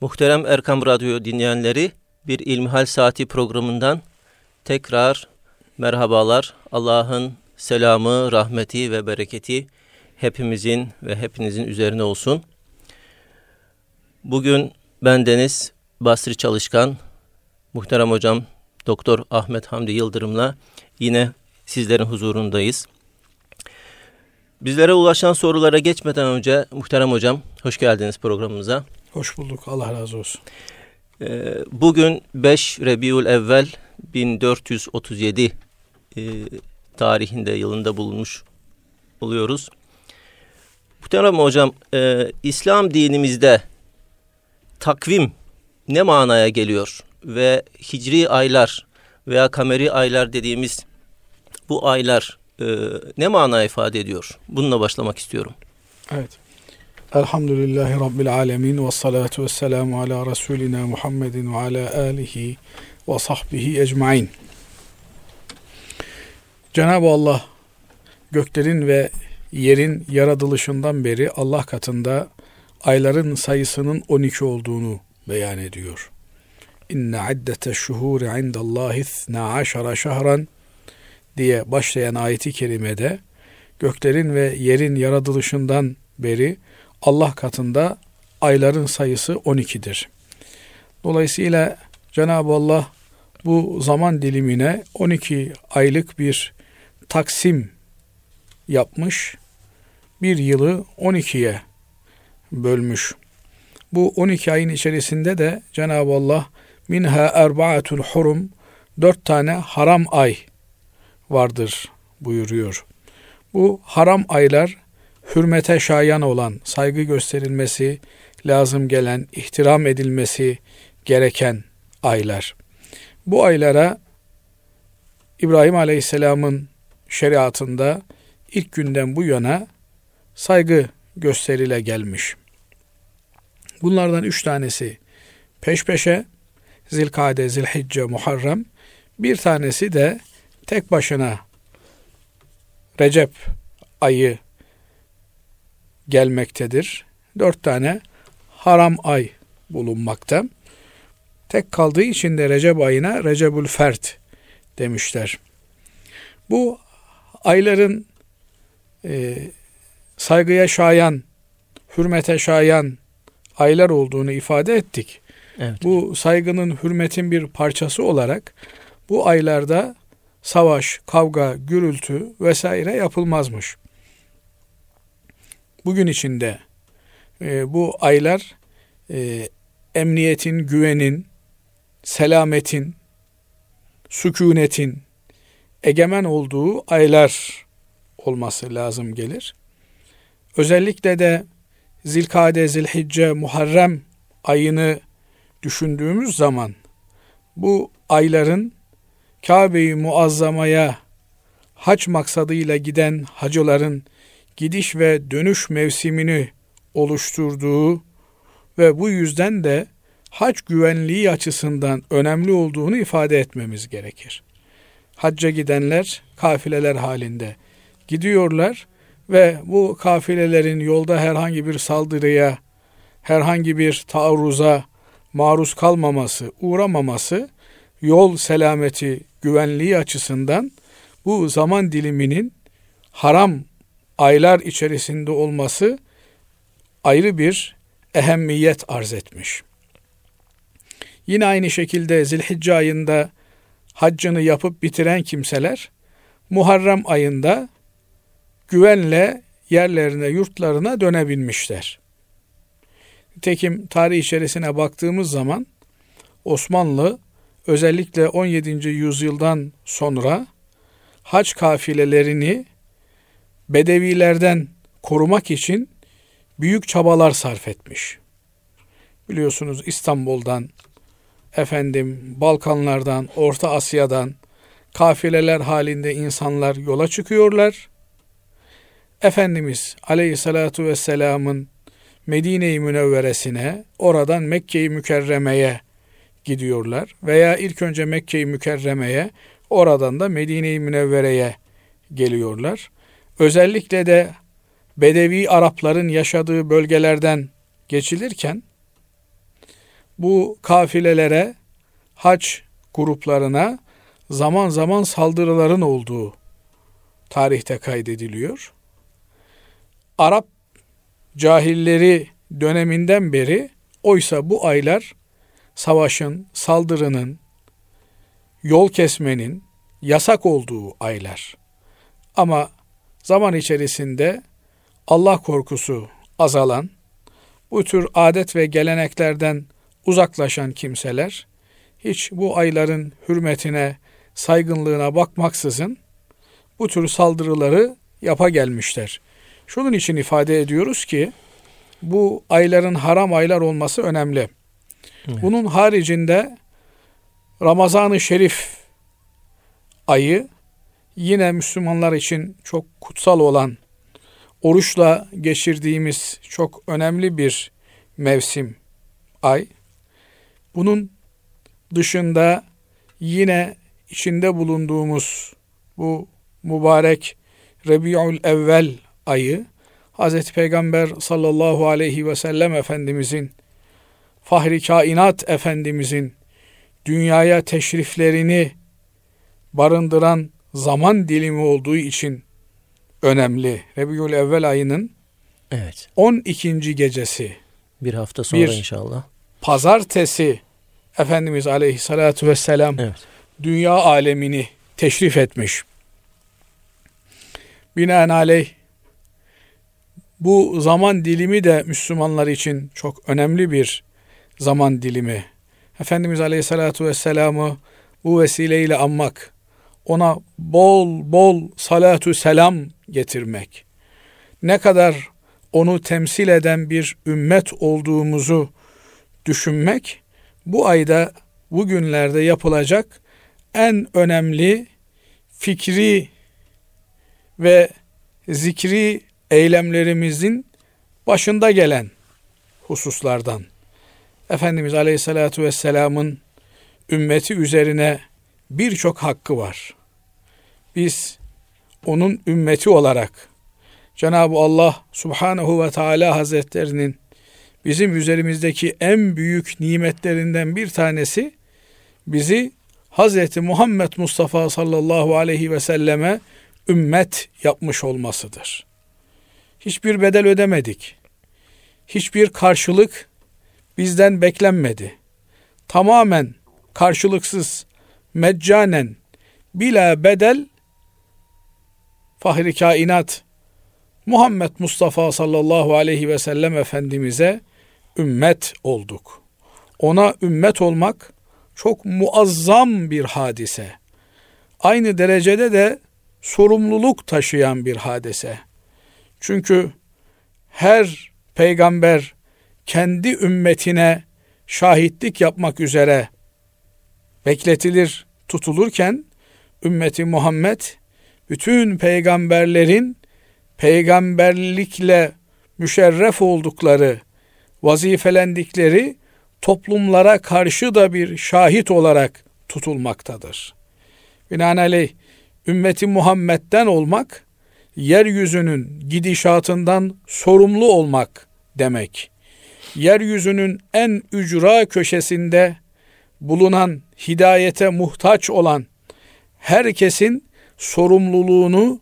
Muhterem Erkam Radyo dinleyenleri bir İlmihal Saati programından tekrar merhabalar. Allah'ın selamı, rahmeti ve bereketi hepimizin ve hepinizin üzerine olsun. Bugün ben Deniz Basri Çalışkan, muhterem hocam Doktor Ahmet Hamdi Yıldırım'la yine sizlerin huzurundayız. Bizlere ulaşan sorulara geçmeden önce muhterem hocam hoş geldiniz programımıza. Hoş bulduk. Allah razı olsun. Ee, bugün 5 Rebiül Evvel 1437 e, tarihinde yılında bulunmuş oluyoruz. Muhterem hocam e, İslam dinimizde takvim ne manaya geliyor? Ve hicri aylar veya kameri aylar dediğimiz bu aylar e, ne mana ifade ediyor? Bununla başlamak istiyorum. Evet. Elhamdülillahi Rabbil alemin ve salatu ve selamu ala Resulina Muhammedin ve ala alihi ve sahbihi ecmain. Cenab-ı Allah göklerin ve yerin yaratılışından beri Allah katında ayların sayısının 12 olduğunu beyan ediyor. İnne addete şuhuri indallahi 12 şehran diye başlayan ayeti kerimede göklerin ve yerin yaratılışından beri Allah katında ayların sayısı 12'dir. Dolayısıyla Cenab-ı Allah bu zaman dilimine 12 aylık bir taksim yapmış. Bir yılı 12'ye bölmüş. Bu 12 ayın içerisinde de Cenab-ı Allah minha erbaatun hurum dört tane haram ay vardır buyuruyor. Bu haram aylar hürmete şayan olan, saygı gösterilmesi lazım gelen, ihtiram edilmesi gereken aylar. Bu aylara İbrahim Aleyhisselam'ın şeriatında ilk günden bu yana saygı gösterile gelmiş. Bunlardan üç tanesi peş peşe Zilkade, Zilhicce, Muharrem. Bir tanesi de tek başına Recep ayı gelmektedir. Dört tane haram ay bulunmakta. Tek kaldığı için de Recep ayına Recebül Fert demişler. Bu ayların e, saygıya şayan, hürmete şayan aylar olduğunu ifade ettik. Evet. Bu saygının, hürmetin bir parçası olarak bu aylarda savaş, kavga, gürültü vesaire yapılmazmış. Bugün içinde e, bu aylar e, emniyetin, güvenin, selametin, sükunetin egemen olduğu aylar olması lazım gelir. Özellikle de Zilkade, Zilhicce, Muharrem ayını düşündüğümüz zaman bu ayların Kabe-i Muazzama'ya hac maksadıyla giden hacıların gidiş ve dönüş mevsimini oluşturduğu ve bu yüzden de hac güvenliği açısından önemli olduğunu ifade etmemiz gerekir. Hacca gidenler kafileler halinde gidiyorlar ve bu kafilelerin yolda herhangi bir saldırıya, herhangi bir taarruza maruz kalmaması, uğramaması yol selameti, güvenliği açısından bu zaman diliminin haram aylar içerisinde olması ayrı bir ehemmiyet arz etmiş. Yine aynı şekilde Zilhicce ayında haccını yapıp bitiren kimseler Muharrem ayında güvenle yerlerine, yurtlarına dönebilmişler. Nitekim tarih içerisine baktığımız zaman Osmanlı özellikle 17. yüzyıldan sonra hac kafilelerini Bedevilerden korumak için büyük çabalar sarf etmiş. Biliyorsunuz İstanbul'dan, efendim Balkanlardan, Orta Asya'dan kafileler halinde insanlar yola çıkıyorlar. Efendimiz Aleyhissalatu vesselam'ın Medine-i Münevveresine, oradan Mekke-i Mükerreme'ye gidiyorlar. Veya ilk önce Mekke-i Mükerreme'ye, oradan da Medine-i Münevvere'ye geliyorlar. Özellikle de Bedevi Arapların yaşadığı bölgelerden geçilirken bu kafilelere, hac gruplarına zaman zaman saldırıların olduğu tarihte kaydediliyor. Arap cahilleri döneminden beri oysa bu aylar savaşın, saldırının, yol kesmenin yasak olduğu aylar. Ama zaman içerisinde Allah korkusu azalan, bu tür adet ve geleneklerden uzaklaşan kimseler hiç bu ayların hürmetine, saygınlığına bakmaksızın bu tür saldırıları yapa gelmişler. Şunun için ifade ediyoruz ki bu ayların haram aylar olması önemli. Evet. Bunun haricinde Ramazan-ı Şerif ayı yine Müslümanlar için çok kutsal olan oruçla geçirdiğimiz çok önemli bir mevsim ay. Bunun dışında yine içinde bulunduğumuz bu mübarek Rebiul Evvel ayı Hazreti Peygamber sallallahu aleyhi ve sellem Efendimizin Fahri Kainat Efendimizin dünyaya teşriflerini barındıran zaman dilimi olduğu için önemli. Rebiul Evvel ayının evet. 12. gecesi. Bir hafta sonra bir inşallah. Pazartesi Efendimiz Aleyhisselatü Vesselam evet. dünya alemini teşrif etmiş. Binaenaleyh bu zaman dilimi de Müslümanlar için çok önemli bir zaman dilimi. Efendimiz Aleyhisselatü Vesselam'ı bu vesileyle anmak, ona bol bol salatu selam getirmek, ne kadar onu temsil eden bir ümmet olduğumuzu düşünmek, bu ayda, bu günlerde yapılacak en önemli fikri ve zikri eylemlerimizin başında gelen hususlardan. Efendimiz Aleyhisselatü Vesselam'ın ümmeti üzerine birçok hakkı var. Biz onun ümmeti olarak Cenab-ı Allah Subhanahu ve Teala Hazretlerinin bizim üzerimizdeki en büyük nimetlerinden bir tanesi bizi Hazreti Muhammed Mustafa sallallahu aleyhi ve selleme ümmet yapmış olmasıdır. Hiçbir bedel ödemedik. Hiçbir karşılık bizden beklenmedi. Tamamen karşılıksız, meccanen, bila bedel Fahri Kainat Muhammed Mustafa sallallahu aleyhi ve sellem Efendimiz'e ümmet olduk. Ona ümmet olmak çok muazzam bir hadise. Aynı derecede de sorumluluk taşıyan bir hadise. Çünkü her peygamber kendi ümmetine şahitlik yapmak üzere bekletilir, tutulurken ümmeti Muhammed bütün peygamberlerin peygamberlikle müşerref oldukları, vazifelendikleri toplumlara karşı da bir şahit olarak tutulmaktadır. Binaenaleyh ümmeti Muhammed'den olmak, yeryüzünün gidişatından sorumlu olmak demek. Yeryüzünün en ücra köşesinde bulunan, hidayete muhtaç olan herkesin sorumluluğunu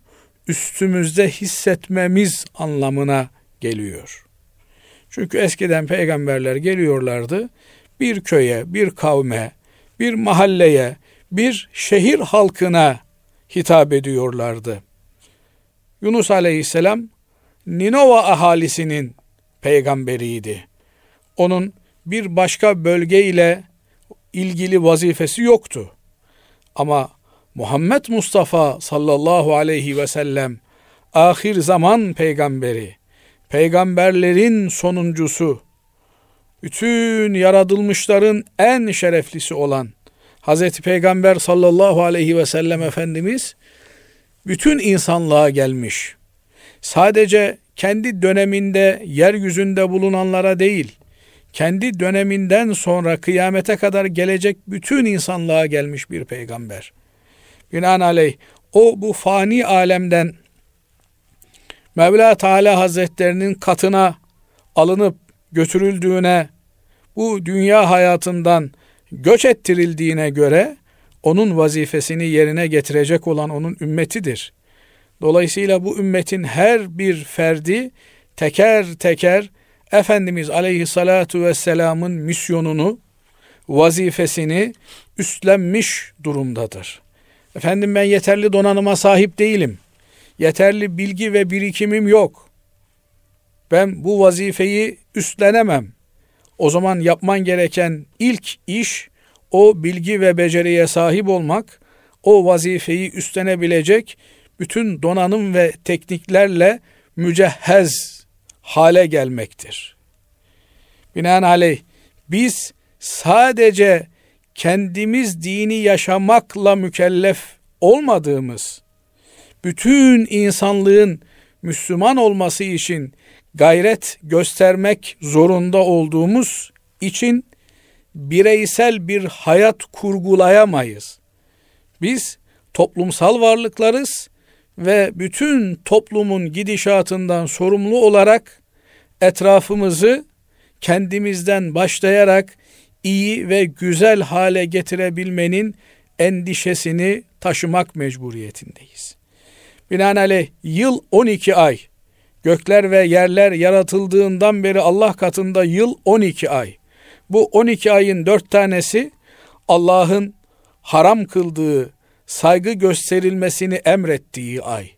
üstümüzde hissetmemiz anlamına geliyor. Çünkü eskiden peygamberler geliyorlardı. Bir köye, bir kavme, bir mahalleye, bir şehir halkına hitap ediyorlardı. Yunus aleyhisselam Ninova ahalisinin peygamberiydi. Onun bir başka bölge ile ilgili vazifesi yoktu. Ama Muhammed Mustafa sallallahu aleyhi ve sellem ahir zaman peygamberi, peygamberlerin sonuncusu, bütün yaratılmışların en şereflisi olan Hazreti Peygamber sallallahu aleyhi ve sellem Efendimiz bütün insanlığa gelmiş. Sadece kendi döneminde yeryüzünde bulunanlara değil, kendi döneminden sonra kıyamete kadar gelecek bütün insanlığa gelmiş bir peygamber. Binaenaleyh o bu fani alemden Mevla Teala Hazretlerinin katına alınıp götürüldüğüne bu dünya hayatından göç ettirildiğine göre onun vazifesini yerine getirecek olan onun ümmetidir. Dolayısıyla bu ümmetin her bir ferdi teker teker Efendimiz Aleyhissalatu vesselamın misyonunu, vazifesini üstlenmiş durumdadır. Efendim ben yeterli donanıma sahip değilim. Yeterli bilgi ve birikimim yok. Ben bu vazifeyi üstlenemem. O zaman yapman gereken ilk iş o bilgi ve beceriye sahip olmak, o vazifeyi üstlenebilecek bütün donanım ve tekniklerle mücehhez hale gelmektir. Binaenaleyh biz sadece kendimiz dini yaşamakla mükellef olmadığımız, bütün insanlığın Müslüman olması için gayret göstermek zorunda olduğumuz için bireysel bir hayat kurgulayamayız. Biz toplumsal varlıklarız ve bütün toplumun gidişatından sorumlu olarak etrafımızı kendimizden başlayarak iyi ve güzel hale getirebilmenin endişesini taşımak mecburiyetindeyiz. Binaenaleyh yıl 12 ay, gökler ve yerler yaratıldığından beri Allah katında yıl 12 ay. Bu 12 ayın 4 tanesi Allah'ın haram kıldığı, saygı gösterilmesini emrettiği ay.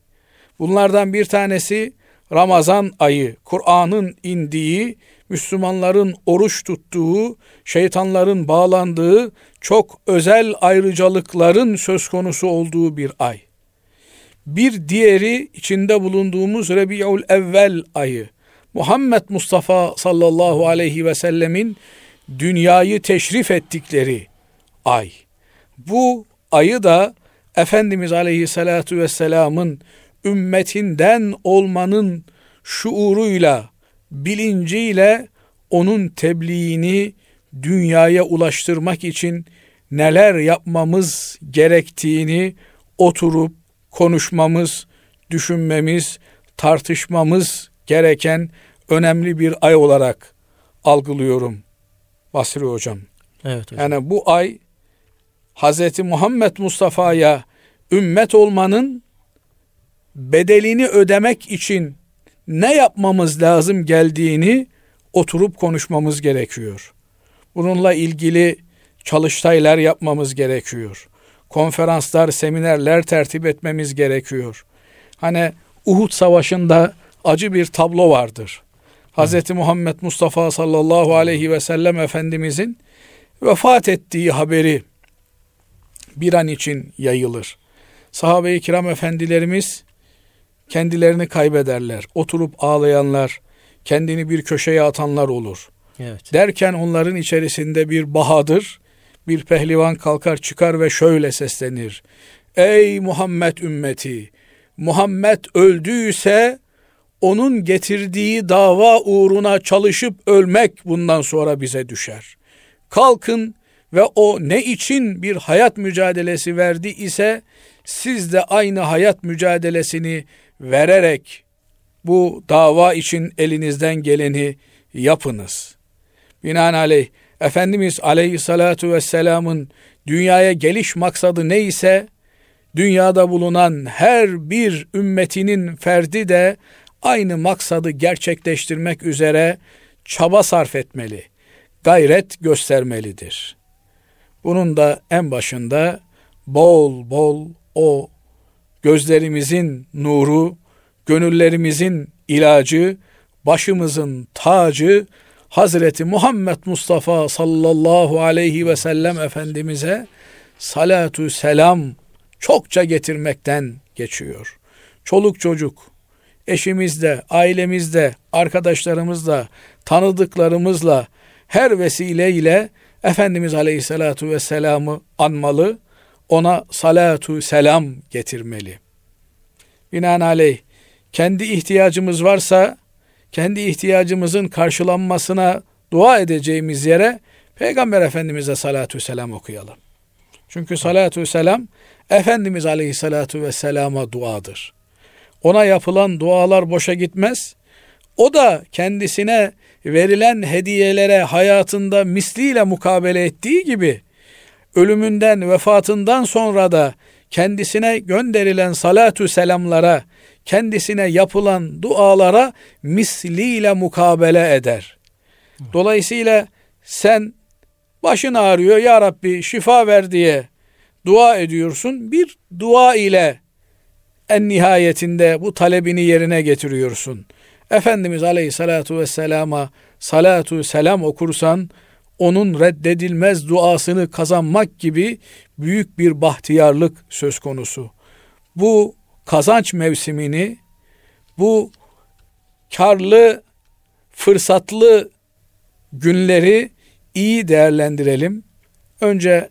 Bunlardan bir tanesi Ramazan ayı, Kur'an'ın indiği, Müslümanların oruç tuttuğu, şeytanların bağlandığı, çok özel ayrıcalıkların söz konusu olduğu bir ay. Bir diğeri içinde bulunduğumuz Rebi'ül Evvel ayı. Muhammed Mustafa sallallahu aleyhi ve sellemin dünyayı teşrif ettikleri ay. Bu ayı da Efendimiz Aleyhisselatü Vesselam'ın ümmetinden olmanın şuuruyla, bilinciyle onun tebliğini dünyaya ulaştırmak için neler yapmamız gerektiğini oturup konuşmamız, düşünmemiz, tartışmamız gereken önemli bir ay olarak algılıyorum Basri hocam. Evet hocam. Yani bu ay Hz. Muhammed Mustafa'ya ümmet olmanın bedelini ödemek için ne yapmamız lazım geldiğini oturup konuşmamız gerekiyor. Bununla ilgili çalıştaylar yapmamız gerekiyor. Konferanslar, seminerler tertip etmemiz gerekiyor. Hani Uhud Savaşı'nda acı bir tablo vardır. Hz. Muhammed Mustafa sallallahu aleyhi ve sellem Efendimizin vefat ettiği haberi bir an için yayılır. Sahabe-i kiram efendilerimiz kendilerini kaybederler. Oturup ağlayanlar, kendini bir köşeye atanlar olur. Evet. Derken onların içerisinde bir bahadır, bir pehlivan kalkar çıkar ve şöyle seslenir. Ey Muhammed ümmeti! Muhammed öldüyse onun getirdiği dava uğruna çalışıp ölmek bundan sonra bize düşer. Kalkın ve o ne için bir hayat mücadelesi verdi ise siz de aynı hayat mücadelesini vererek bu dava için elinizden geleni yapınız. Binaenaleyh Efendimiz Aleyhissalatu vesselamın dünyaya geliş maksadı neyse dünyada bulunan her bir ümmetinin ferdi de aynı maksadı gerçekleştirmek üzere çaba sarf etmeli, gayret göstermelidir. Bunun da en başında bol bol o gözlerimizin nuru, gönüllerimizin ilacı, başımızın tacı Hazreti Muhammed Mustafa sallallahu aleyhi ve sellem Efendimiz'e salatu selam çokça getirmekten geçiyor. Çoluk çocuk, eşimizle, ailemizle, arkadaşlarımızla, tanıdıklarımızla her vesileyle Efendimiz Aleyhisselatu Vesselam'ı anmalı, ona salatu selam getirmeli. Binaenaleyh kendi ihtiyacımız varsa kendi ihtiyacımızın karşılanmasına dua edeceğimiz yere Peygamber Efendimiz'e salatu selam okuyalım. Çünkü salatu selam Efendimiz Aleyhisselatu Vesselam'a duadır. Ona yapılan dualar boşa gitmez. O da kendisine verilen hediyelere hayatında misliyle mukabele ettiği gibi ölümünden, vefatından sonra da kendisine gönderilen salatü selamlara, kendisine yapılan dualara misliyle mukabele eder. Dolayısıyla sen başın ağrıyor ya Rabbi şifa ver diye dua ediyorsun. Bir dua ile en nihayetinde bu talebini yerine getiriyorsun. Efendimiz Aleyhissalatu vesselama salatu selam okursan onun reddedilmez duasını kazanmak gibi büyük bir bahtiyarlık söz konusu. Bu kazanç mevsimini, bu karlı, fırsatlı günleri iyi değerlendirelim. Önce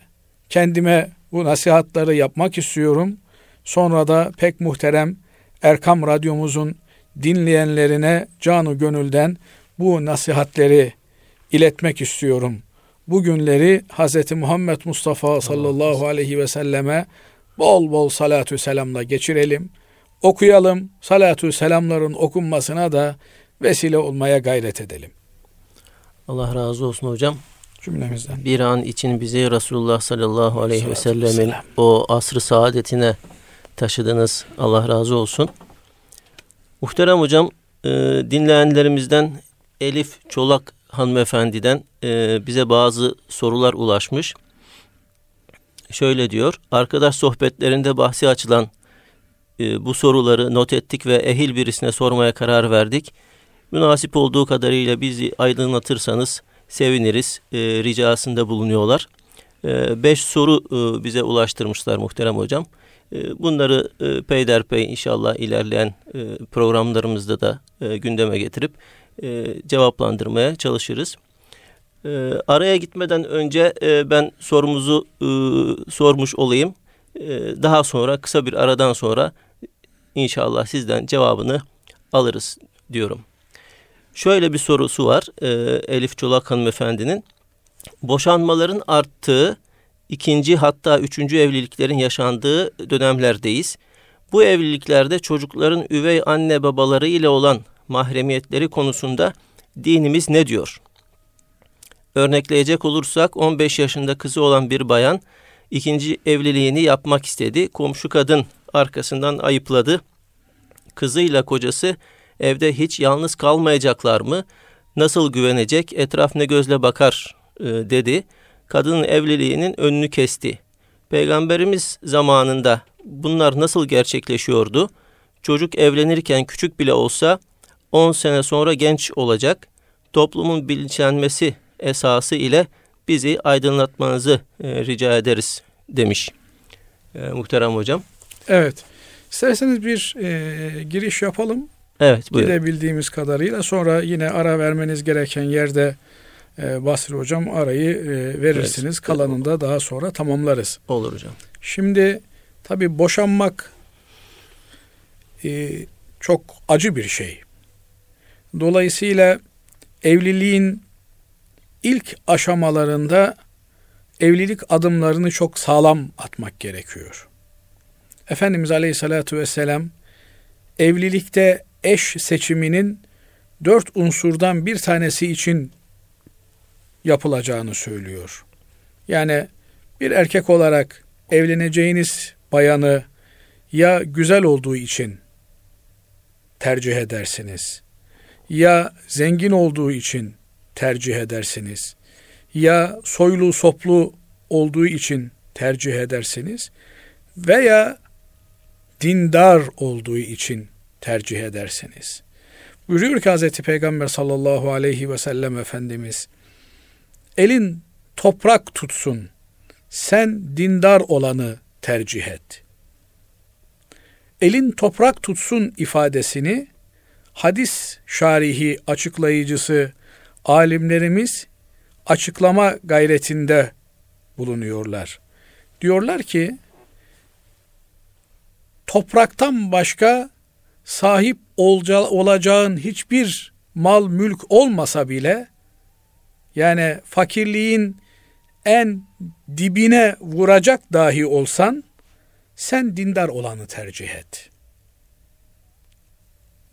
kendime bu nasihatları yapmak istiyorum. Sonra da pek muhterem Erkam Radyomuzun dinleyenlerine canı gönülden bu nasihatleri iletmek istiyorum. Bu günleri Hz. Muhammed Mustafa sallallahu aleyhi ve selleme bol bol salatü selamla geçirelim. Okuyalım, salatü selamların okunmasına da vesile olmaya gayret edelim. Allah razı olsun hocam. Cümlemizden. Bir an için bizi Resulullah sallallahu aleyhi ve sellemin o asrı saadetine taşıdınız. Allah razı olsun. Muhterem hocam, e, dinleyenlerimizden Elif Çolak hanımefendiden e, bize bazı sorular ulaşmış. Şöyle diyor, arkadaş sohbetlerinde bahsi açılan e, bu soruları not ettik ve ehil birisine sormaya karar verdik. Münasip olduğu kadarıyla bizi aydınlatırsanız seviniriz e, ricasında bulunuyorlar. E, beş soru e, bize ulaştırmışlar muhterem hocam. E, bunları e, peyderpey inşallah ilerleyen e, programlarımızda da e, gündeme getirip cevaplandırmaya çalışırız. Araya gitmeden önce ben sorumuzu sormuş olayım. Daha sonra kısa bir aradan sonra inşallah sizden cevabını alırız diyorum. Şöyle bir sorusu var Elif Çolak hanımefendinin. Boşanmaların arttığı ikinci hatta üçüncü evliliklerin yaşandığı dönemlerdeyiz. Bu evliliklerde çocukların üvey anne babaları ile olan mahremiyetleri konusunda dinimiz ne diyor? Örnekleyecek olursak 15 yaşında kızı olan bir bayan ikinci evliliğini yapmak istedi. Komşu kadın arkasından ayıpladı. Kızıyla kocası evde hiç yalnız kalmayacaklar mı? Nasıl güvenecek? Etraf ne gözle bakar e, dedi. Kadının evliliğinin önünü kesti. Peygamberimiz zamanında bunlar nasıl gerçekleşiyordu? Çocuk evlenirken küçük bile olsa 10 sene sonra genç olacak. Toplumun bilinçlenmesi esası ile bizi aydınlatmanızı e, rica ederiz demiş e, muhterem hocam. Evet. İsterseniz bir e, giriş yapalım. Evet buyurun. Gidebildiğimiz kadarıyla sonra yine ara vermeniz gereken yerde e, Basri Hocam arayı e, verirsiniz. Evet. Kalanını da daha sonra tamamlarız. Olur hocam. Şimdi tabi boşanmak e, çok acı bir şey. Dolayısıyla evliliğin ilk aşamalarında evlilik adımlarını çok sağlam atmak gerekiyor. Efendimiz Aleyhisselatü Vesselam evlilikte eş seçiminin dört unsurdan bir tanesi için yapılacağını söylüyor. Yani bir erkek olarak evleneceğiniz bayanı ya güzel olduğu için tercih edersiniz ya zengin olduğu için tercih edersiniz ya soylu soplu olduğu için tercih edersiniz veya dindar olduğu için tercih ederseniz. Buyuruyor ki Hz. Peygamber sallallahu aleyhi ve sellem Efendimiz, elin toprak tutsun, sen dindar olanı tercih et. Elin toprak tutsun ifadesini hadis şarihi açıklayıcısı alimlerimiz açıklama gayretinde bulunuyorlar. Diyorlar ki topraktan başka sahip olacağın hiçbir mal mülk olmasa bile yani fakirliğin en dibine vuracak dahi olsan sen dindar olanı tercih et.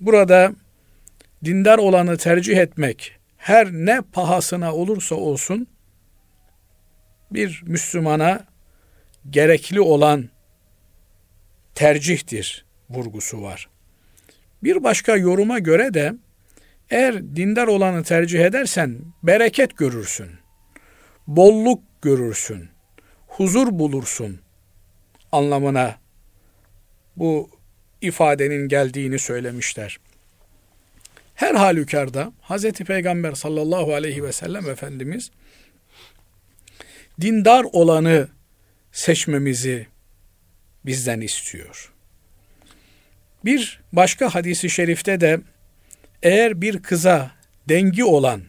Burada dindar olanı tercih etmek her ne pahasına olursa olsun bir Müslümana gerekli olan tercihtir vurgusu var. Bir başka yoruma göre de eğer dindar olanı tercih edersen bereket görürsün. Bolluk görürsün. Huzur bulursun anlamına bu ifadenin geldiğini söylemişler. Her halükarda Hz. Peygamber sallallahu aleyhi ve sellem Efendimiz dindar olanı seçmemizi bizden istiyor. Bir başka hadisi şerifte de eğer bir kıza dengi olan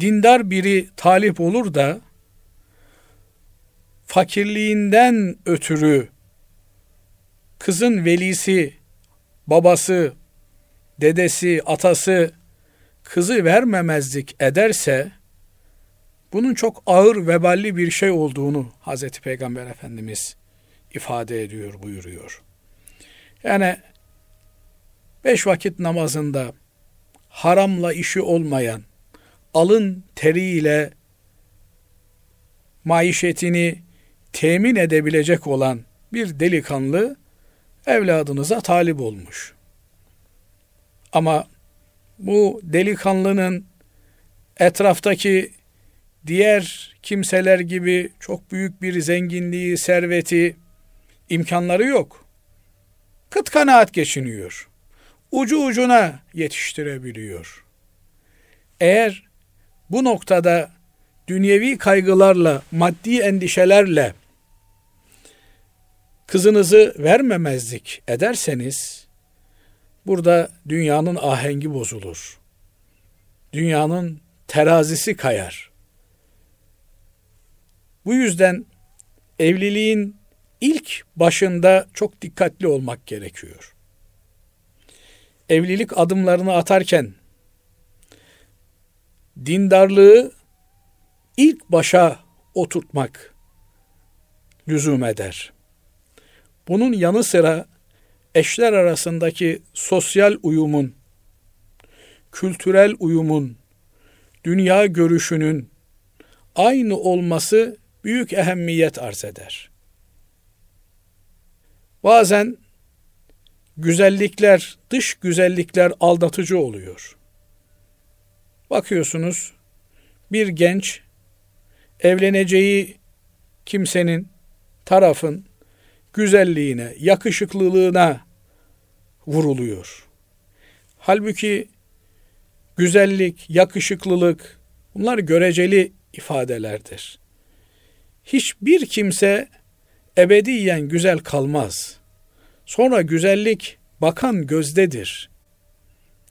dindar biri talip olur da fakirliğinden ötürü kızın velisi, babası, dedesi, atası kızı vermemezlik ederse bunun çok ağır veballi bir şey olduğunu Hazreti Peygamber Efendimiz ifade ediyor, buyuruyor. Yani beş vakit namazında haramla işi olmayan, alın teriyle maişetini temin edebilecek olan bir delikanlı evladınıza talip olmuş. Ama bu delikanlının etraftaki diğer kimseler gibi çok büyük bir zenginliği, serveti, imkanları yok. Kıt kanaat geçiniyor. Ucu ucuna yetiştirebiliyor. Eğer bu noktada dünyevi kaygılarla, maddi endişelerle kızınızı vermemezlik ederseniz burada dünyanın ahengi bozulur. Dünyanın terazisi kayar. Bu yüzden evliliğin ilk başında çok dikkatli olmak gerekiyor. Evlilik adımlarını atarken dindarlığı ilk başa oturtmak lüzum eder. Bunun yanı sıra eşler arasındaki sosyal uyumun, kültürel uyumun, dünya görüşünün aynı olması büyük ehemmiyet arz eder. Bazen güzellikler, dış güzellikler aldatıcı oluyor. Bakıyorsunuz bir genç evleneceği kimsenin, tarafın güzelliğine, yakışıklılığına vuruluyor. Halbuki güzellik, yakışıklılık bunlar göreceli ifadelerdir. Hiçbir kimse ebediyen güzel kalmaz. Sonra güzellik bakan gözdedir.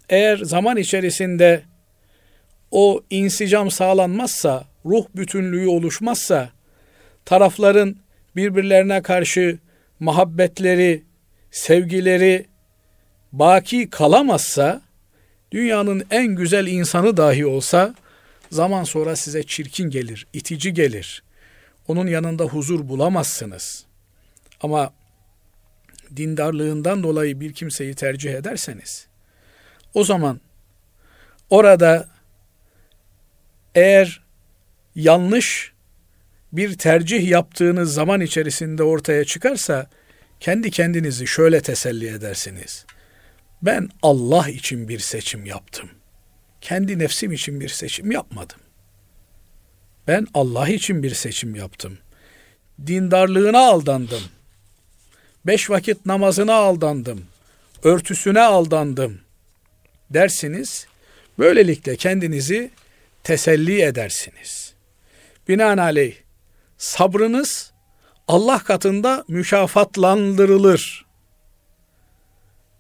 Eğer zaman içerisinde o insicam sağlanmazsa, ruh bütünlüğü oluşmazsa, tarafların birbirlerine karşı muhabbetleri, sevgileri baki kalamazsa, dünyanın en güzel insanı dahi olsa, zaman sonra size çirkin gelir, itici gelir. Onun yanında huzur bulamazsınız. Ama dindarlığından dolayı bir kimseyi tercih ederseniz, o zaman orada eğer yanlış bir tercih yaptığınız zaman içerisinde ortaya çıkarsa kendi kendinizi şöyle teselli edersiniz. Ben Allah için bir seçim yaptım. Kendi nefsim için bir seçim yapmadım. Ben Allah için bir seçim yaptım. Dindarlığına aldandım. Beş vakit namazına aldandım. Örtüsüne aldandım. Dersiniz. Böylelikle kendinizi teselli edersiniz. Binaenaleyh sabrınız Allah katında mükafatlandırılır.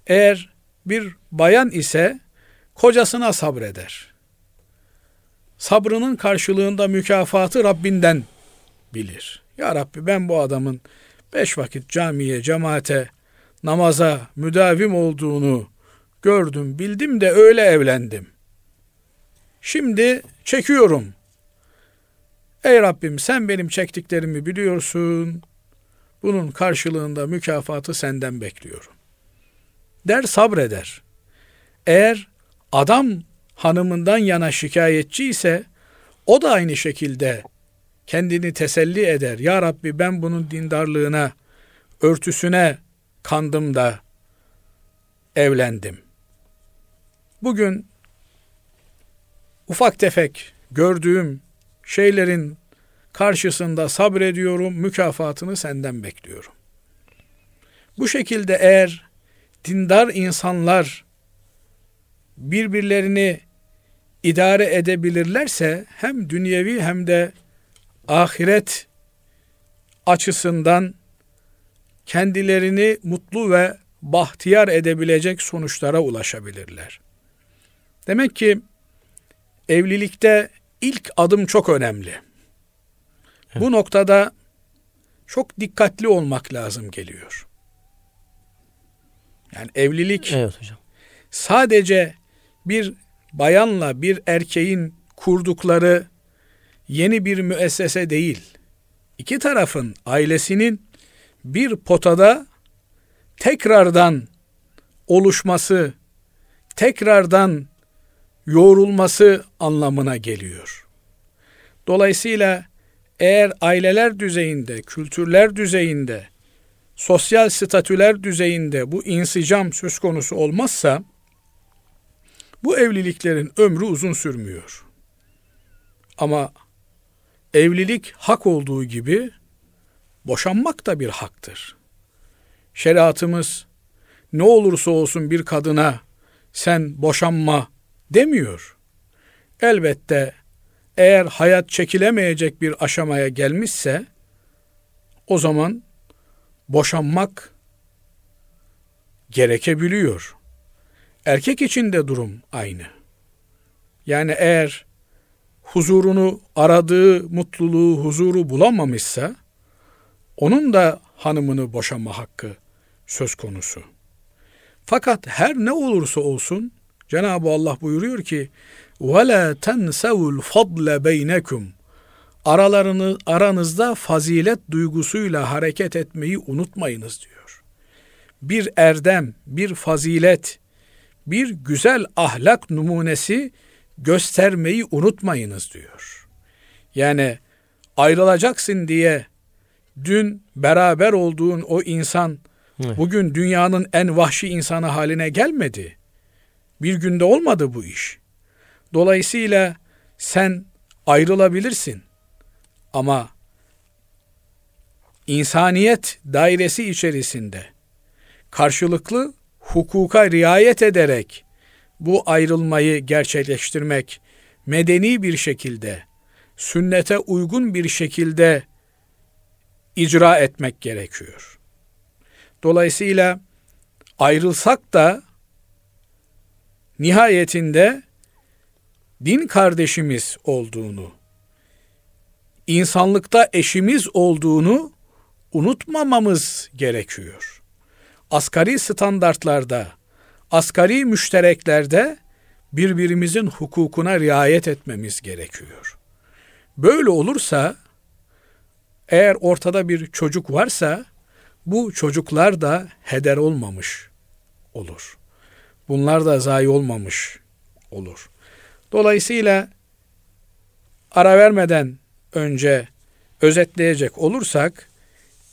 Eğer bir bayan ise kocasına sabreder. Sabrının karşılığında mükafatı Rabbinden bilir. Ya Rabbi ben bu adamın beş vakit camiye, cemaate, namaza müdavim olduğunu gördüm, bildim de öyle evlendim. Şimdi çekiyorum. Ey Rabbim sen benim çektiklerimi biliyorsun. Bunun karşılığında mükafatı senden bekliyorum. Der sabreder. Eğer adam hanımından yana şikayetçi ise o da aynı şekilde kendini teselli eder. Ya Rabbi ben bunun dindarlığına, örtüsüne kandım da evlendim. Bugün ufak tefek gördüğüm şeylerin karşısında sabrediyorum, mükafatını senden bekliyorum. Bu şekilde eğer dindar insanlar birbirlerini idare edebilirlerse hem dünyevi hem de ahiret açısından kendilerini mutlu ve bahtiyar edebilecek sonuçlara ulaşabilirler. Demek ki evlilikte ilk adım çok önemli. Evet. Bu noktada çok dikkatli olmak lazım geliyor. Yani evlilik evet hocam. sadece bir bayanla bir erkeğin kurdukları yeni bir müessese değil. İki tarafın ailesinin bir potada tekrardan oluşması, tekrardan yoğrulması anlamına geliyor. Dolayısıyla eğer aileler düzeyinde, kültürler düzeyinde, sosyal statüler düzeyinde bu insicam söz konusu olmazsa bu evliliklerin ömrü uzun sürmüyor. Ama evlilik hak olduğu gibi boşanmak da bir haktır. Şeriatımız ne olursa olsun bir kadına sen boşanma demiyor. Elbette eğer hayat çekilemeyecek bir aşamaya gelmişse o zaman boşanmak gerekebiliyor. Erkek için de durum aynı. Yani eğer huzurunu aradığı mutluluğu, huzuru bulamamışsa onun da hanımını boşama hakkı söz konusu. Fakat her ne olursa olsun Cenab-ı Allah buyuruyor ki وَلَا تَنْسَوُ الْفَضْلَ بَيْنَكُمْ Aralarını, aranızda fazilet duygusuyla hareket etmeyi unutmayınız diyor. Bir erdem, bir fazilet, bir güzel ahlak numunesi göstermeyi unutmayınız diyor. Yani ayrılacaksın diye dün beraber olduğun o insan evet. bugün dünyanın en vahşi insanı haline gelmedi. Bir günde olmadı bu iş. Dolayısıyla sen ayrılabilirsin. Ama insaniyet dairesi içerisinde karşılıklı hukuka riayet ederek bu ayrılmayı gerçekleştirmek medeni bir şekilde, sünnete uygun bir şekilde icra etmek gerekiyor. Dolayısıyla ayrılsak da nihayetinde din kardeşimiz olduğunu, insanlıkta eşimiz olduğunu unutmamamız gerekiyor. Asgari standartlarda, asgari müştereklerde birbirimizin hukukuna riayet etmemiz gerekiyor. Böyle olursa eğer ortada bir çocuk varsa bu çocuklar da heder olmamış olur. Bunlar da zayi olmamış olur. Dolayısıyla ara vermeden önce özetleyecek olursak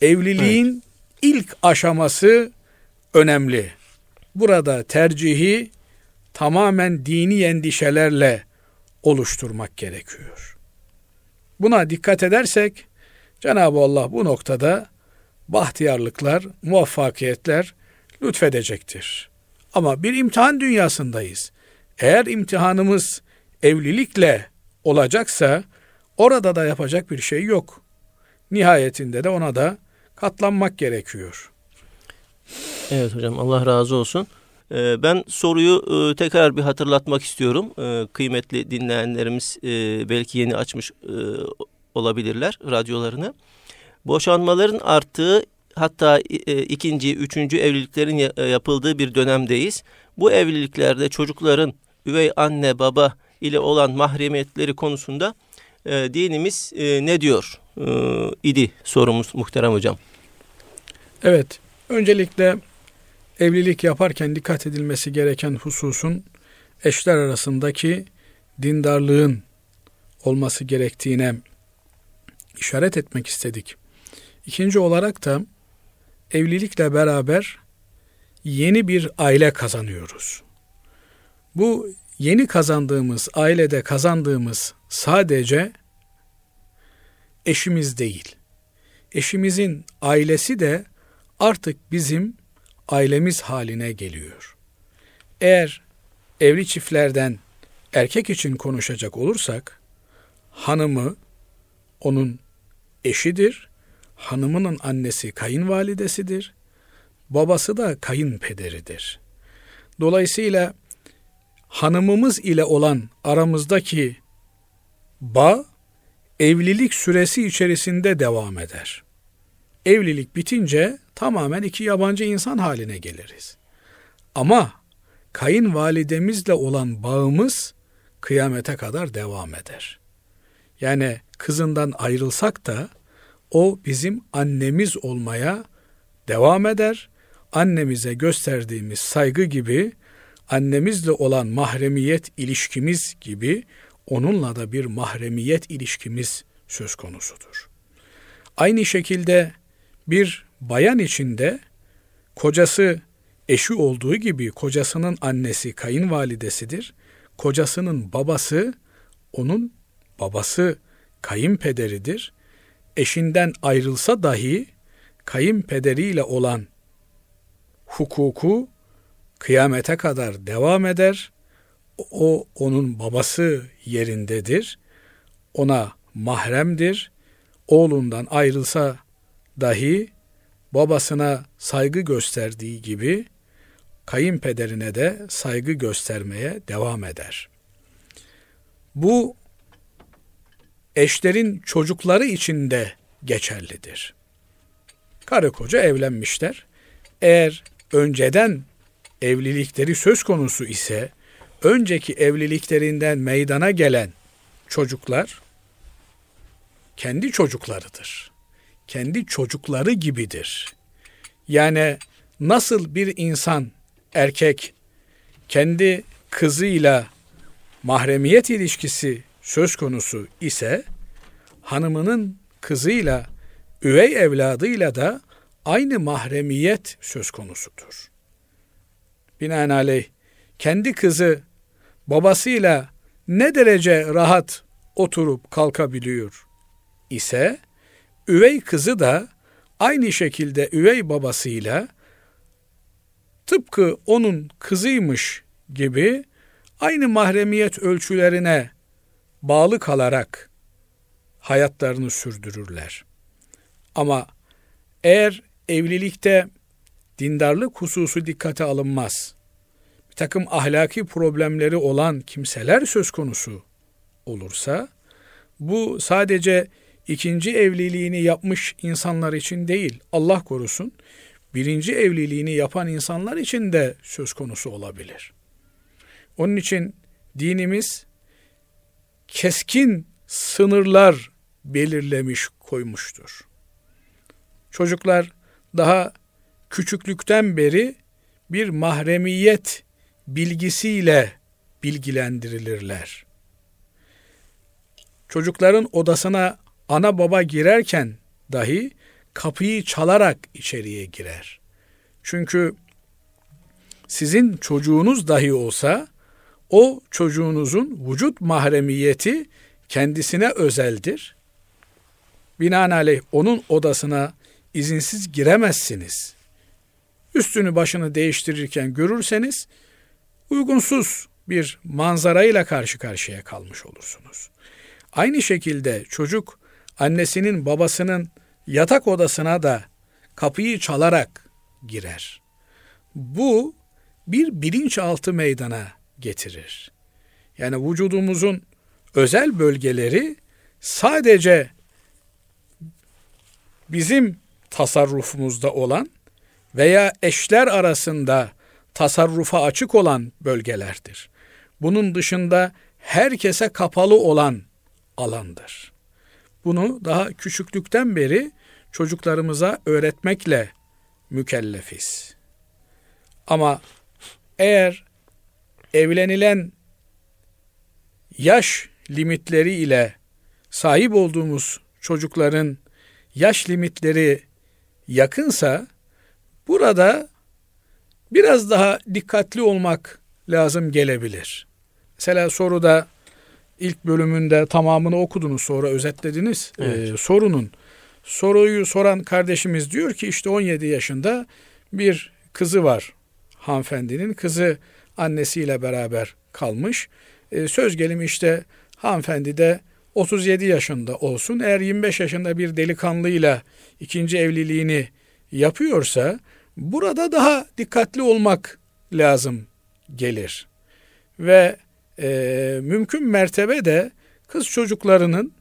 evliliğin evet. ilk aşaması önemli. Burada tercihi tamamen dini endişelerle oluşturmak gerekiyor. Buna dikkat edersek Cenab-ı Allah bu noktada bahtiyarlıklar, muvaffakiyetler lütfedecektir. Ama bir imtihan dünyasındayız. Eğer imtihanımız evlilikle olacaksa orada da yapacak bir şey yok. Nihayetinde de ona da katlanmak gerekiyor. Evet hocam Allah razı olsun. Ee, ben soruyu e, tekrar bir hatırlatmak istiyorum. Ee, kıymetli dinleyenlerimiz e, belki yeni açmış e, olabilirler radyolarını. Boşanmaların arttığı hatta ikinci, üçüncü evliliklerin yapıldığı bir dönemdeyiz. Bu evliliklerde çocukların üvey anne baba ile olan mahremiyetleri konusunda dinimiz ne diyor idi sorumuz muhterem hocam. Evet, öncelikle evlilik yaparken dikkat edilmesi gereken hususun eşler arasındaki dindarlığın olması gerektiğine işaret etmek istedik. İkinci olarak da evlilikle beraber yeni bir aile kazanıyoruz. Bu yeni kazandığımız ailede kazandığımız sadece eşimiz değil. Eşimizin ailesi de artık bizim ailemiz haline geliyor. Eğer evli çiftlerden erkek için konuşacak olursak hanımı onun eşidir. Hanımının annesi kayınvalidesidir. Babası da kayınpederidir. Dolayısıyla hanımımız ile olan aramızdaki bağ evlilik süresi içerisinde devam eder. Evlilik bitince tamamen iki yabancı insan haline geliriz. Ama kayınvalidemizle olan bağımız kıyamete kadar devam eder. Yani kızından ayrılsak da o bizim annemiz olmaya devam eder. Annemize gösterdiğimiz saygı gibi annemizle olan mahremiyet ilişkimiz gibi onunla da bir mahremiyet ilişkimiz söz konusudur. Aynı şekilde bir bayan içinde kocası eşi olduğu gibi kocasının annesi kayınvalidesidir. Kocasının babası onun babası kayınpederidir. Eşinden ayrılsa dahi kayınpederiyle olan hukuku kıyamete kadar devam eder. O onun babası yerindedir. Ona mahremdir. Oğlundan ayrılsa dahi babasına saygı gösterdiği gibi kayınpederine de saygı göstermeye devam eder. Bu eşlerin çocukları için de geçerlidir. Karı koca evlenmişler. Eğer önceden evlilikleri söz konusu ise önceki evliliklerinden meydana gelen çocuklar kendi çocuklarıdır. Kendi çocukları gibidir. Yani nasıl bir insan erkek kendi kızıyla mahremiyet ilişkisi söz konusu ise hanımının kızıyla üvey evladıyla da aynı mahremiyet söz konusudur. Binaenaleyh kendi kızı babasıyla ne derece rahat oturup kalkabiliyor ise üvey kızı da aynı şekilde üvey babasıyla tıpkı onun kızıymış gibi aynı mahremiyet ölçülerine bağlı kalarak hayatlarını sürdürürler. Ama eğer evlilikte dindarlık hususu dikkate alınmaz, bir takım ahlaki problemleri olan kimseler söz konusu olursa, bu sadece ikinci evliliğini yapmış insanlar için değil, Allah korusun, birinci evliliğini yapan insanlar için de söz konusu olabilir. Onun için dinimiz keskin sınırlar belirlemiş koymuştur. Çocuklar daha küçüklükten beri bir mahremiyet bilgisiyle bilgilendirilirler. Çocukların odasına ana baba girerken dahi kapıyı çalarak içeriye girer. Çünkü sizin çocuğunuz dahi olsa o çocuğunuzun vücut mahremiyeti kendisine özeldir. Binaenaleyh onun odasına izinsiz giremezsiniz. Üstünü başını değiştirirken görürseniz uygunsuz bir manzarayla karşı karşıya kalmış olursunuz. Aynı şekilde çocuk annesinin babasının yatak odasına da kapıyı çalarak girer. Bu bir bilinçaltı meydana getirir. Yani vücudumuzun özel bölgeleri sadece bizim tasarrufumuzda olan veya eşler arasında tasarrufa açık olan bölgelerdir. Bunun dışında herkese kapalı olan alandır. Bunu daha küçüklükten beri çocuklarımıza öğretmekle mükellefiz. Ama eğer evlenilen yaş limitleri ile sahip olduğumuz çocukların yaş limitleri yakınsa burada biraz daha dikkatli olmak lazım gelebilir. Mesela soruda ilk bölümünde tamamını okudunuz sonra özetlediniz evet. ee, sorunun. Soruyu soran kardeşimiz diyor ki işte 17 yaşında bir kızı var hanımefendinin. Kızı annesiyle beraber kalmış. Ee, söz gelimi işte hanımefendi de 37 yaşında olsun. Eğer 25 yaşında bir delikanlıyla ikinci evliliğini yapıyorsa burada daha dikkatli olmak lazım gelir. Ve e, mümkün mertebe de kız çocuklarının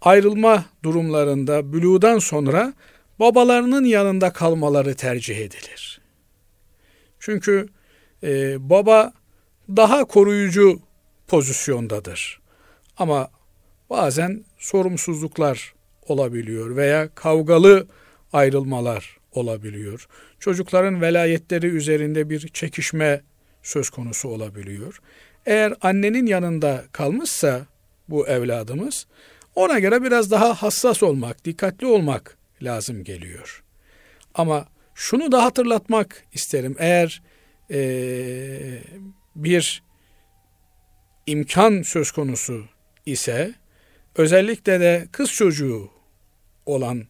ayrılma durumlarında bülüğden sonra babalarının yanında kalmaları tercih edilir. Çünkü e, baba daha koruyucu pozisyondadır. Ama bazen sorumsuzluklar olabiliyor veya kavgalı ayrılmalar olabiliyor. Çocukların velayetleri üzerinde bir çekişme söz konusu olabiliyor. Eğer annenin yanında kalmışsa bu evladımız ona göre biraz daha hassas olmak, dikkatli olmak lazım geliyor. Ama şunu da hatırlatmak isterim. Eğer ee, bir imkan söz konusu ise özellikle de kız çocuğu olan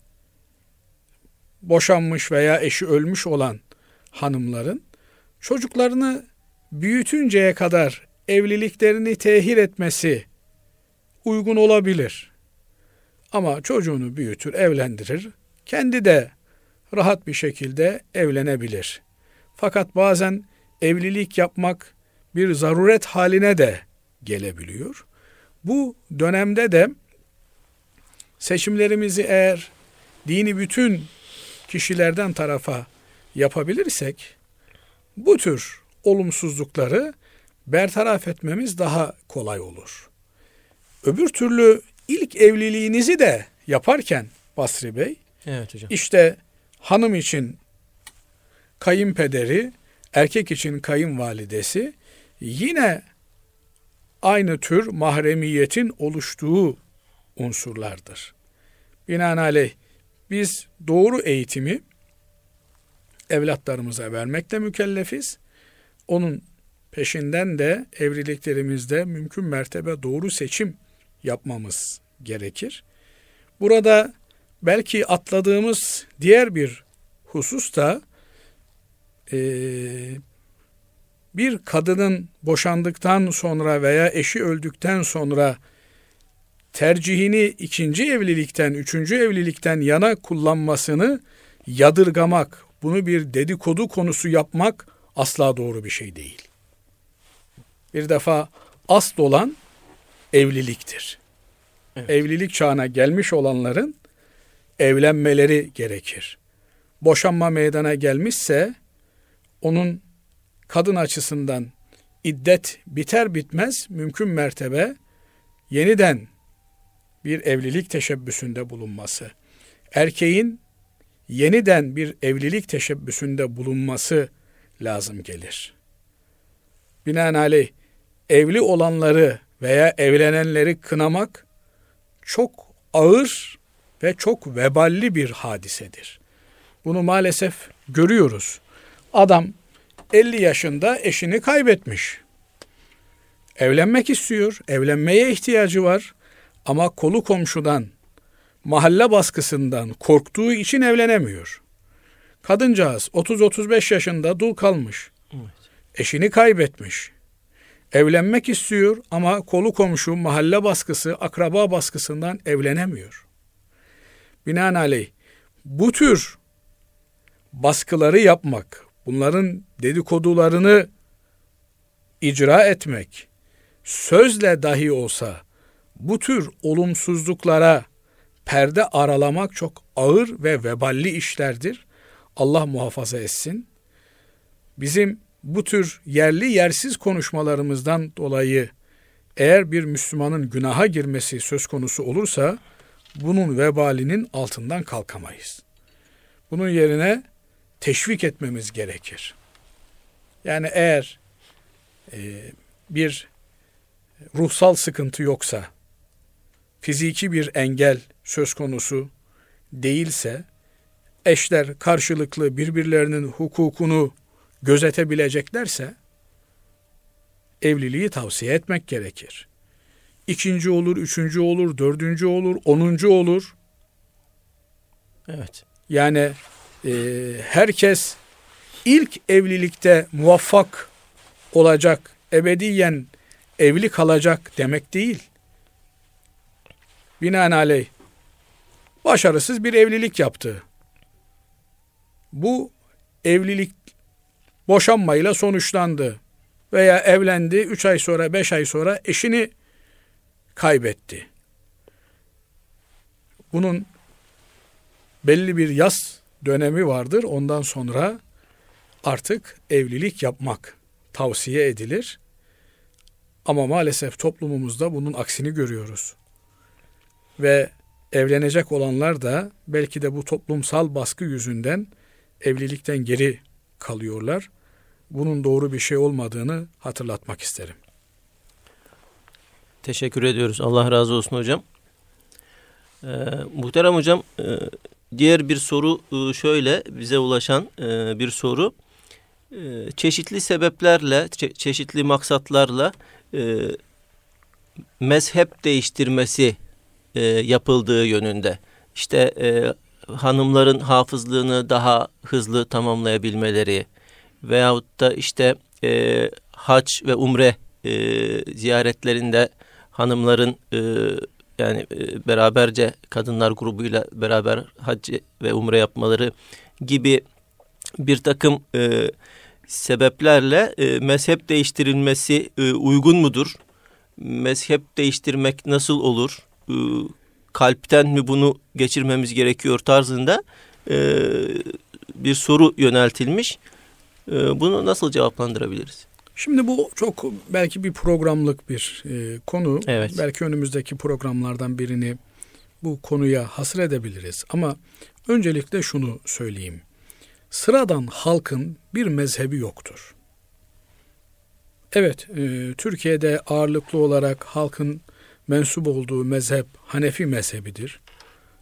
boşanmış veya eşi ölmüş olan hanımların çocuklarını büyütünceye kadar evliliklerini tehir etmesi uygun olabilir. Ama çocuğunu büyütür, evlendirir. Kendi de rahat bir şekilde evlenebilir. Fakat bazen evlilik yapmak bir zaruret haline de gelebiliyor. Bu dönemde de seçimlerimizi eğer dini bütün kişilerden tarafa yapabilirsek bu tür olumsuzlukları bertaraf etmemiz daha kolay olur. Öbür türlü ilk evliliğinizi de yaparken Basri Bey, evet hocam. işte hanım için kayınpederi, erkek için kayınvalidesi yine aynı tür mahremiyetin oluştuğu unsurlardır. Binaenaleyh biz doğru eğitimi evlatlarımıza vermekle mükellefiz. Onun peşinden de evliliklerimizde mümkün mertebe doğru seçim yapmamız gerekir. Burada belki atladığımız diğer bir husus da e, bir kadının boşandıktan sonra veya eşi öldükten sonra tercihini ikinci evlilikten, üçüncü evlilikten yana kullanmasını yadırgamak, bunu bir dedikodu konusu yapmak asla doğru bir şey değil. Bir defa asıl olan evliliktir. Evet. Evlilik çağına gelmiş olanların evlenmeleri gerekir. Boşanma meydana gelmişse onun kadın açısından iddet biter bitmez mümkün mertebe yeniden bir evlilik teşebbüsünde bulunması, erkeğin yeniden bir evlilik teşebbüsünde bulunması lazım gelir. Binaenaleyh evli olanları veya evlenenleri kınamak çok ağır ve çok veballi bir hadisedir. Bunu maalesef görüyoruz. Adam 50 yaşında eşini kaybetmiş. Evlenmek istiyor, evlenmeye ihtiyacı var ama kolu komşudan, mahalle baskısından korktuğu için evlenemiyor. Kadıncağız 30-35 yaşında dul kalmış. Evet. Eşini kaybetmiş. Evlenmek istiyor ama kolu komşu, mahalle baskısı, akraba baskısından evlenemiyor. Binaenaleyh bu tür baskıları yapmak, bunların dedikodularını icra etmek, sözle dahi olsa bu tür olumsuzluklara perde aralamak çok ağır ve veballi işlerdir. Allah muhafaza etsin. Bizim bu tür yerli yersiz konuşmalarımızdan dolayı eğer bir Müslümanın günaha girmesi söz konusu olursa bunun vebalinin altından kalkamayız. Bunun yerine teşvik etmemiz gerekir. Yani eğer e, bir ruhsal sıkıntı yoksa, fiziki bir engel söz konusu değilse, eşler karşılıklı birbirlerinin hukukunu gözetebileceklerse, evliliği tavsiye etmek gerekir. İkinci olur, üçüncü olur, dördüncü olur, onuncu olur. Evet. Yani e, herkes ilk evlilikte muvaffak olacak, ebediyen evli kalacak demek değil. Binaenaleyh başarısız bir evlilik yaptı. Bu evlilik boşanmayla sonuçlandı veya evlendi 3 ay sonra 5 ay sonra eşini kaybetti. Bunun belli bir yaz dönemi vardır. Ondan sonra artık evlilik yapmak tavsiye edilir. Ama maalesef toplumumuzda bunun aksini görüyoruz. Ve evlenecek olanlar da belki de bu toplumsal baskı yüzünden evlilikten geri kalıyorlar. Bunun doğru bir şey olmadığını hatırlatmak isterim. Teşekkür ediyoruz. Allah razı olsun hocam. Ee, muhterem hocam e, diğer bir soru e, şöyle bize ulaşan e, bir soru. E, çeşitli sebeplerle, çe çeşitli maksatlarla e, mezhep değiştirmesi e, yapıldığı yönünde. İşte e, hanımların hafızlığını daha hızlı tamamlayabilmeleri veyahut da işte e, hac ve umre e, ziyaretlerinde hanımların e, yani e, beraberce kadınlar grubuyla beraber hac ve umre yapmaları gibi bir takım e, sebeplerle e, mezhep değiştirilmesi e, uygun mudur? Mezhep değiştirmek nasıl olur? E, kalpten mi bunu geçirmemiz gerekiyor tarzında e, bir soru yöneltilmiş. E, bunu nasıl cevaplandırabiliriz? Şimdi bu çok belki bir programlık bir e, konu. Evet. Belki önümüzdeki programlardan birini bu konuya hasır edebiliriz. Ama öncelikle şunu söyleyeyim. Sıradan halkın bir mezhebi yoktur. Evet, e, Türkiye'de ağırlıklı olarak halkın mensup olduğu mezhep Hanefi mezhebidir.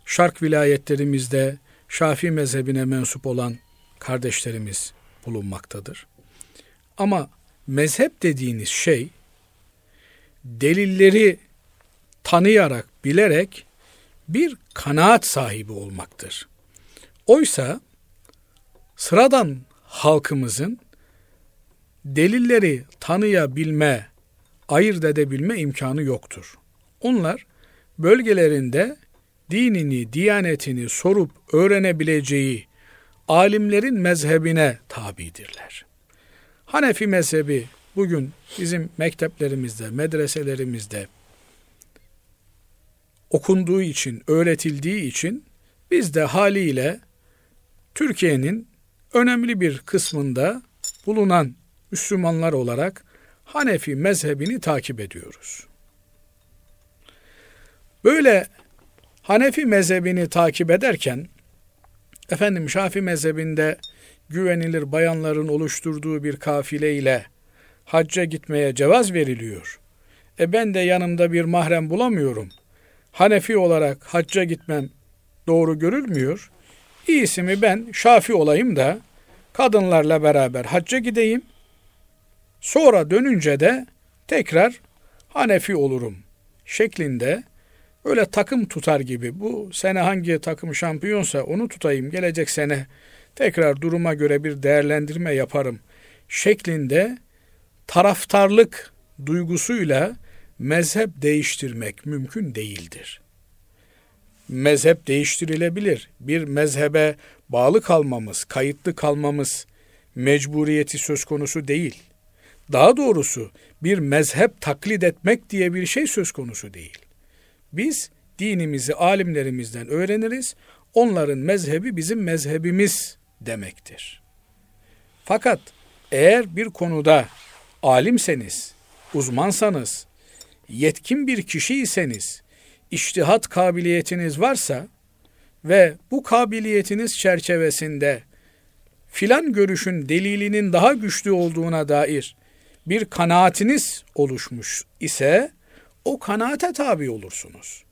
Şark vilayetlerimizde Şafii mezhebine mensup olan kardeşlerimiz bulunmaktadır. Ama mezhep dediğiniz şey delilleri tanıyarak, bilerek bir kanaat sahibi olmaktır. Oysa sıradan halkımızın delilleri tanıyabilme, ayırt edebilme imkanı yoktur. Onlar bölgelerinde dinini, diyanetini sorup öğrenebileceği alimlerin mezhebine tabidirler. Hanefi mezhebi bugün bizim mekteplerimizde, medreselerimizde okunduğu için, öğretildiği için biz de haliyle Türkiye'nin önemli bir kısmında bulunan Müslümanlar olarak Hanefi mezhebini takip ediyoruz. Böyle Hanefi mezhebini takip ederken efendim Şafi mezhebinde güvenilir bayanların oluşturduğu bir kafile ile hacca gitmeye cevaz veriliyor. E ben de yanımda bir mahrem bulamıyorum. Hanefi olarak hacca gitmem doğru görülmüyor. İyisi mi ben Şafi olayım da kadınlarla beraber hacca gideyim. Sonra dönünce de tekrar Hanefi olurum şeklinde öyle takım tutar gibi bu sene hangi takım şampiyonsa onu tutayım gelecek sene tekrar duruma göre bir değerlendirme yaparım şeklinde taraftarlık duygusuyla mezhep değiştirmek mümkün değildir. Mezhep değiştirilebilir. Bir mezhebe bağlı kalmamız, kayıtlı kalmamız mecburiyeti söz konusu değil. Daha doğrusu bir mezhep taklit etmek diye bir şey söz konusu değil. Biz dinimizi alimlerimizden öğreniriz. Onların mezhebi bizim mezhebimiz demektir. Fakat eğer bir konuda alimseniz, uzmansanız, yetkin bir kişiyseniz, iştihat kabiliyetiniz varsa ve bu kabiliyetiniz çerçevesinde filan görüşün delilinin daha güçlü olduğuna dair bir kanaatiniz oluşmuş ise o kanaate tabi olursunuz.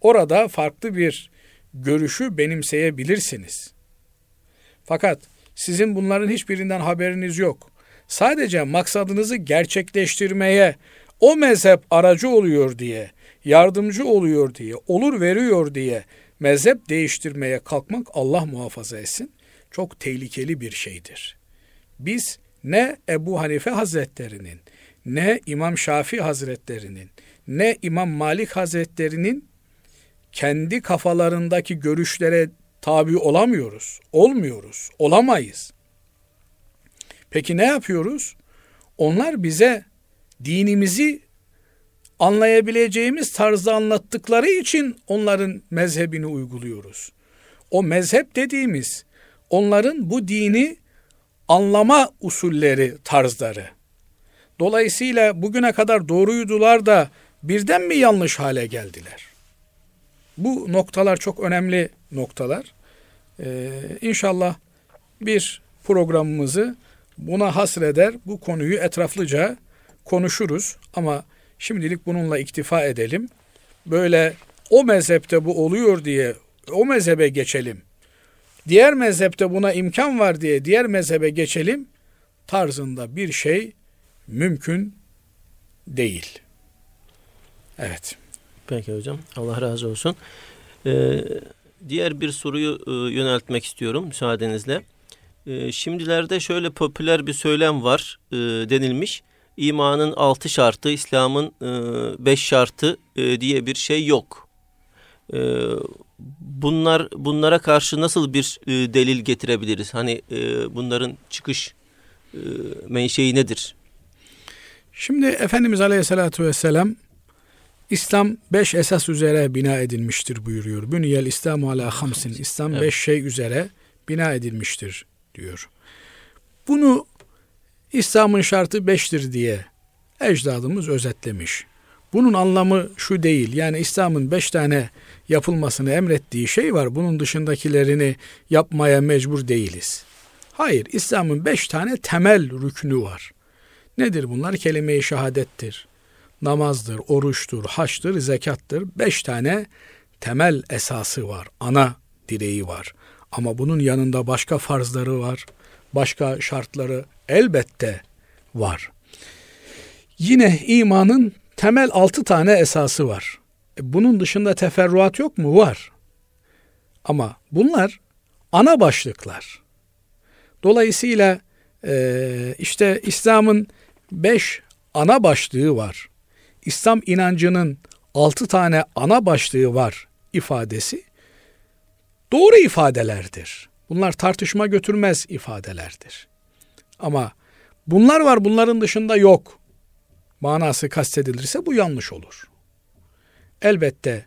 Orada farklı bir görüşü benimseyebilirsiniz. Fakat sizin bunların hiçbirinden haberiniz yok. Sadece maksadınızı gerçekleştirmeye o mezhep aracı oluyor diye, yardımcı oluyor diye, olur veriyor diye mezhep değiştirmeye kalkmak Allah muhafaza etsin çok tehlikeli bir şeydir. Biz ne Ebu Hanife Hazretlerinin, ne İmam Şafii Hazretlerinin, ne İmam Malik Hazretlerinin kendi kafalarındaki görüşlere tabi olamıyoruz, olmuyoruz, olamayız. Peki ne yapıyoruz? Onlar bize dinimizi anlayabileceğimiz tarzda anlattıkları için onların mezhebini uyguluyoruz. O mezhep dediğimiz onların bu dini anlama usulleri, tarzları. Dolayısıyla bugüne kadar doğruydular da birden mi yanlış hale geldiler? Bu noktalar çok önemli noktalar. Ee, inşallah bir programımızı buna hasreder, bu konuyu etraflıca konuşuruz ama şimdilik bununla iktifa edelim. Böyle o mezhepte bu oluyor diye o mezhebe geçelim. Diğer mezhepte buna imkan var diye diğer mezhebe geçelim tarzında bir şey mümkün değil. Evet. Peki hocam. Allah razı olsun. Ee, diğer bir soruyu e, yöneltmek istiyorum müsaadenizle. E, şimdilerde şöyle popüler bir söylem var e, denilmiş. İmanın altı şartı, İslam'ın e, beş şartı e, diye bir şey yok. E, bunlar bunlara karşı nasıl bir e, delil getirebiliriz? Hani e, bunların çıkış e, menşei nedir? Şimdi Efendimiz Aleyhisselatü Vesselam İslam beş esas üzere bina edilmiştir buyuruyor. Bünyel İslamu ala hamsin. İslam evet. beş şey üzere bina edilmiştir diyor. Bunu İslam'ın şartı beştir diye ecdadımız özetlemiş. Bunun anlamı şu değil. Yani İslam'ın beş tane yapılmasını emrettiği şey var. Bunun dışındakilerini yapmaya mecbur değiliz. Hayır, İslam'ın beş tane temel rüknü var. Nedir bunlar? Kelime-i şehadettir, namazdır, oruçtur, haçtır, zekattır. Beş tane temel esası var, ana direği var. Ama bunun yanında başka farzları var, başka şartları elbette var. Yine imanın temel altı tane esası var. E bunun dışında teferruat yok mu? Var. Ama bunlar ana başlıklar. Dolayısıyla e, işte İslam'ın beş ana başlığı var. İslam inancının altı tane ana başlığı var ifadesi doğru ifadelerdir. Bunlar tartışma götürmez ifadelerdir. Ama bunlar var bunların dışında yok manası kastedilirse bu yanlış olur. Elbette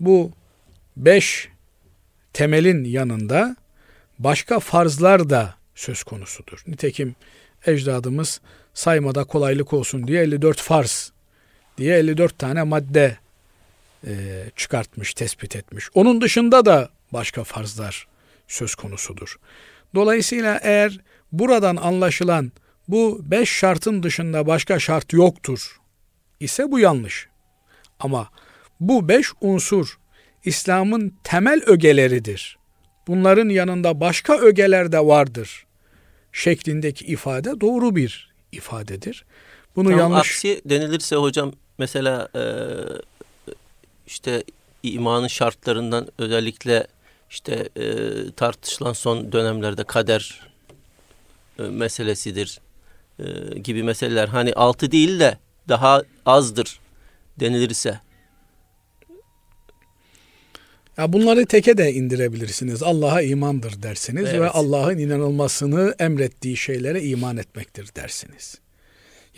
bu beş temelin yanında başka farzlar da söz konusudur. Nitekim ecdadımız saymada kolaylık olsun diye 54 farz diye 54 tane madde e, çıkartmış, tespit etmiş. Onun dışında da başka farzlar söz konusudur. Dolayısıyla eğer buradan anlaşılan bu beş şartın dışında başka şart yoktur ise bu yanlış. Ama bu beş unsur İslam'ın temel ögeleridir. Bunların yanında başka ögeler de vardır şeklindeki ifade doğru bir ifadedir. Bunu Tam yanlış aksi denilirse hocam mesela e, işte imanın şartlarından özellikle işte e, tartışılan son dönemlerde kader e, meselesidir e, gibi meseleler hani altı değil de daha azdır denilirse. Ya bunları teke de indirebilirsiniz. Allah'a imandır dersiniz evet. ve Allah'ın inanılmasını emrettiği şeylere iman etmektir dersiniz.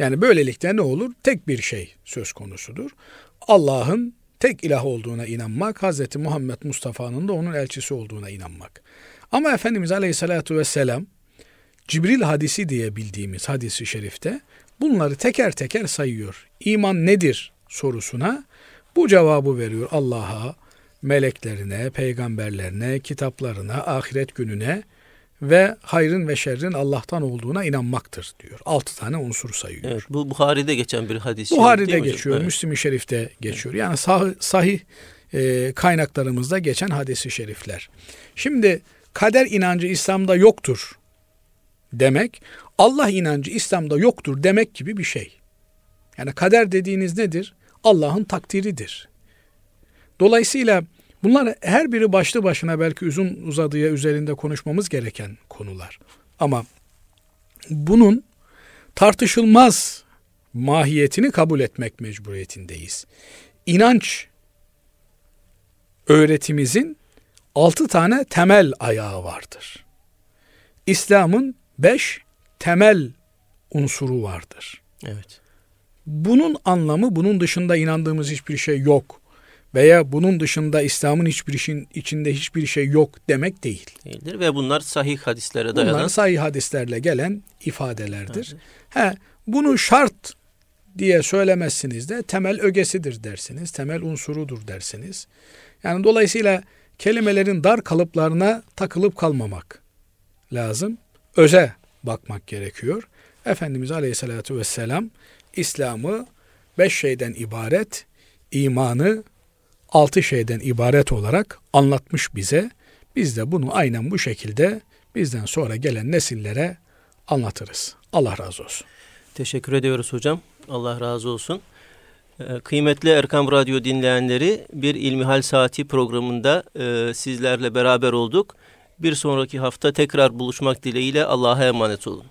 Yani böylelikle ne olur? Tek bir şey söz konusudur. Allah'ın tek ilah olduğuna inanmak, Hz. Muhammed Mustafa'nın da onun elçisi olduğuna inanmak. Ama Efendimiz Aleyhisselatü Vesselam Cibril hadisi diye bildiğimiz hadisi şerifte bunları teker teker sayıyor. İman nedir sorusuna bu cevabı veriyor Allah'a, meleklerine, peygamberlerine, kitaplarına, ahiret gününe ve hayrın ve şerrin Allah'tan olduğuna inanmaktır diyor. Altı tane unsur sayıyor. Evet, bu Buhari'de geçen bir hadis. Buhari'de geçiyor, evet. Müslim-i Şerif'te geçiyor. Yani sah- sahih e, kaynaklarımızda geçen hadisi şerifler. Şimdi kader inancı İslam'da yoktur demek, Allah inancı İslam'da yoktur demek gibi bir şey. Yani kader dediğiniz nedir? Allah'ın takdiridir. Dolayısıyla bunlar her biri başlı başına belki uzun uzadıya üzerinde konuşmamız gereken konular. Ama bunun tartışılmaz mahiyetini kabul etmek mecburiyetindeyiz. İnanç öğretimizin altı tane temel ayağı vardır. İslam'ın beş temel unsuru vardır. Evet. Bunun anlamı bunun dışında inandığımız hiçbir şey yok veya bunun dışında İslam'ın hiçbir işin içinde hiçbir şey yok demek değil. Değildir ve bunlar sahih hadislere dayanan. Bunlar sahih hadislerle gelen ifadelerdir. Evet. He, bunu şart diye söylemezsiniz de temel ögesidir dersiniz, temel unsurudur dersiniz. Yani dolayısıyla kelimelerin dar kalıplarına takılıp kalmamak lazım. Öze bakmak gerekiyor. Efendimiz Aleyhisselatü Vesselam İslam'ı beş şeyden ibaret, imanı altı şeyden ibaret olarak anlatmış bize. Biz de bunu aynen bu şekilde bizden sonra gelen nesillere anlatırız. Allah razı olsun. Teşekkür ediyoruz hocam. Allah razı olsun. Ee, kıymetli Erkam Radyo dinleyenleri bir İlmihal Saati programında e, sizlerle beraber olduk. Bir sonraki hafta tekrar buluşmak dileğiyle Allah'a emanet olun.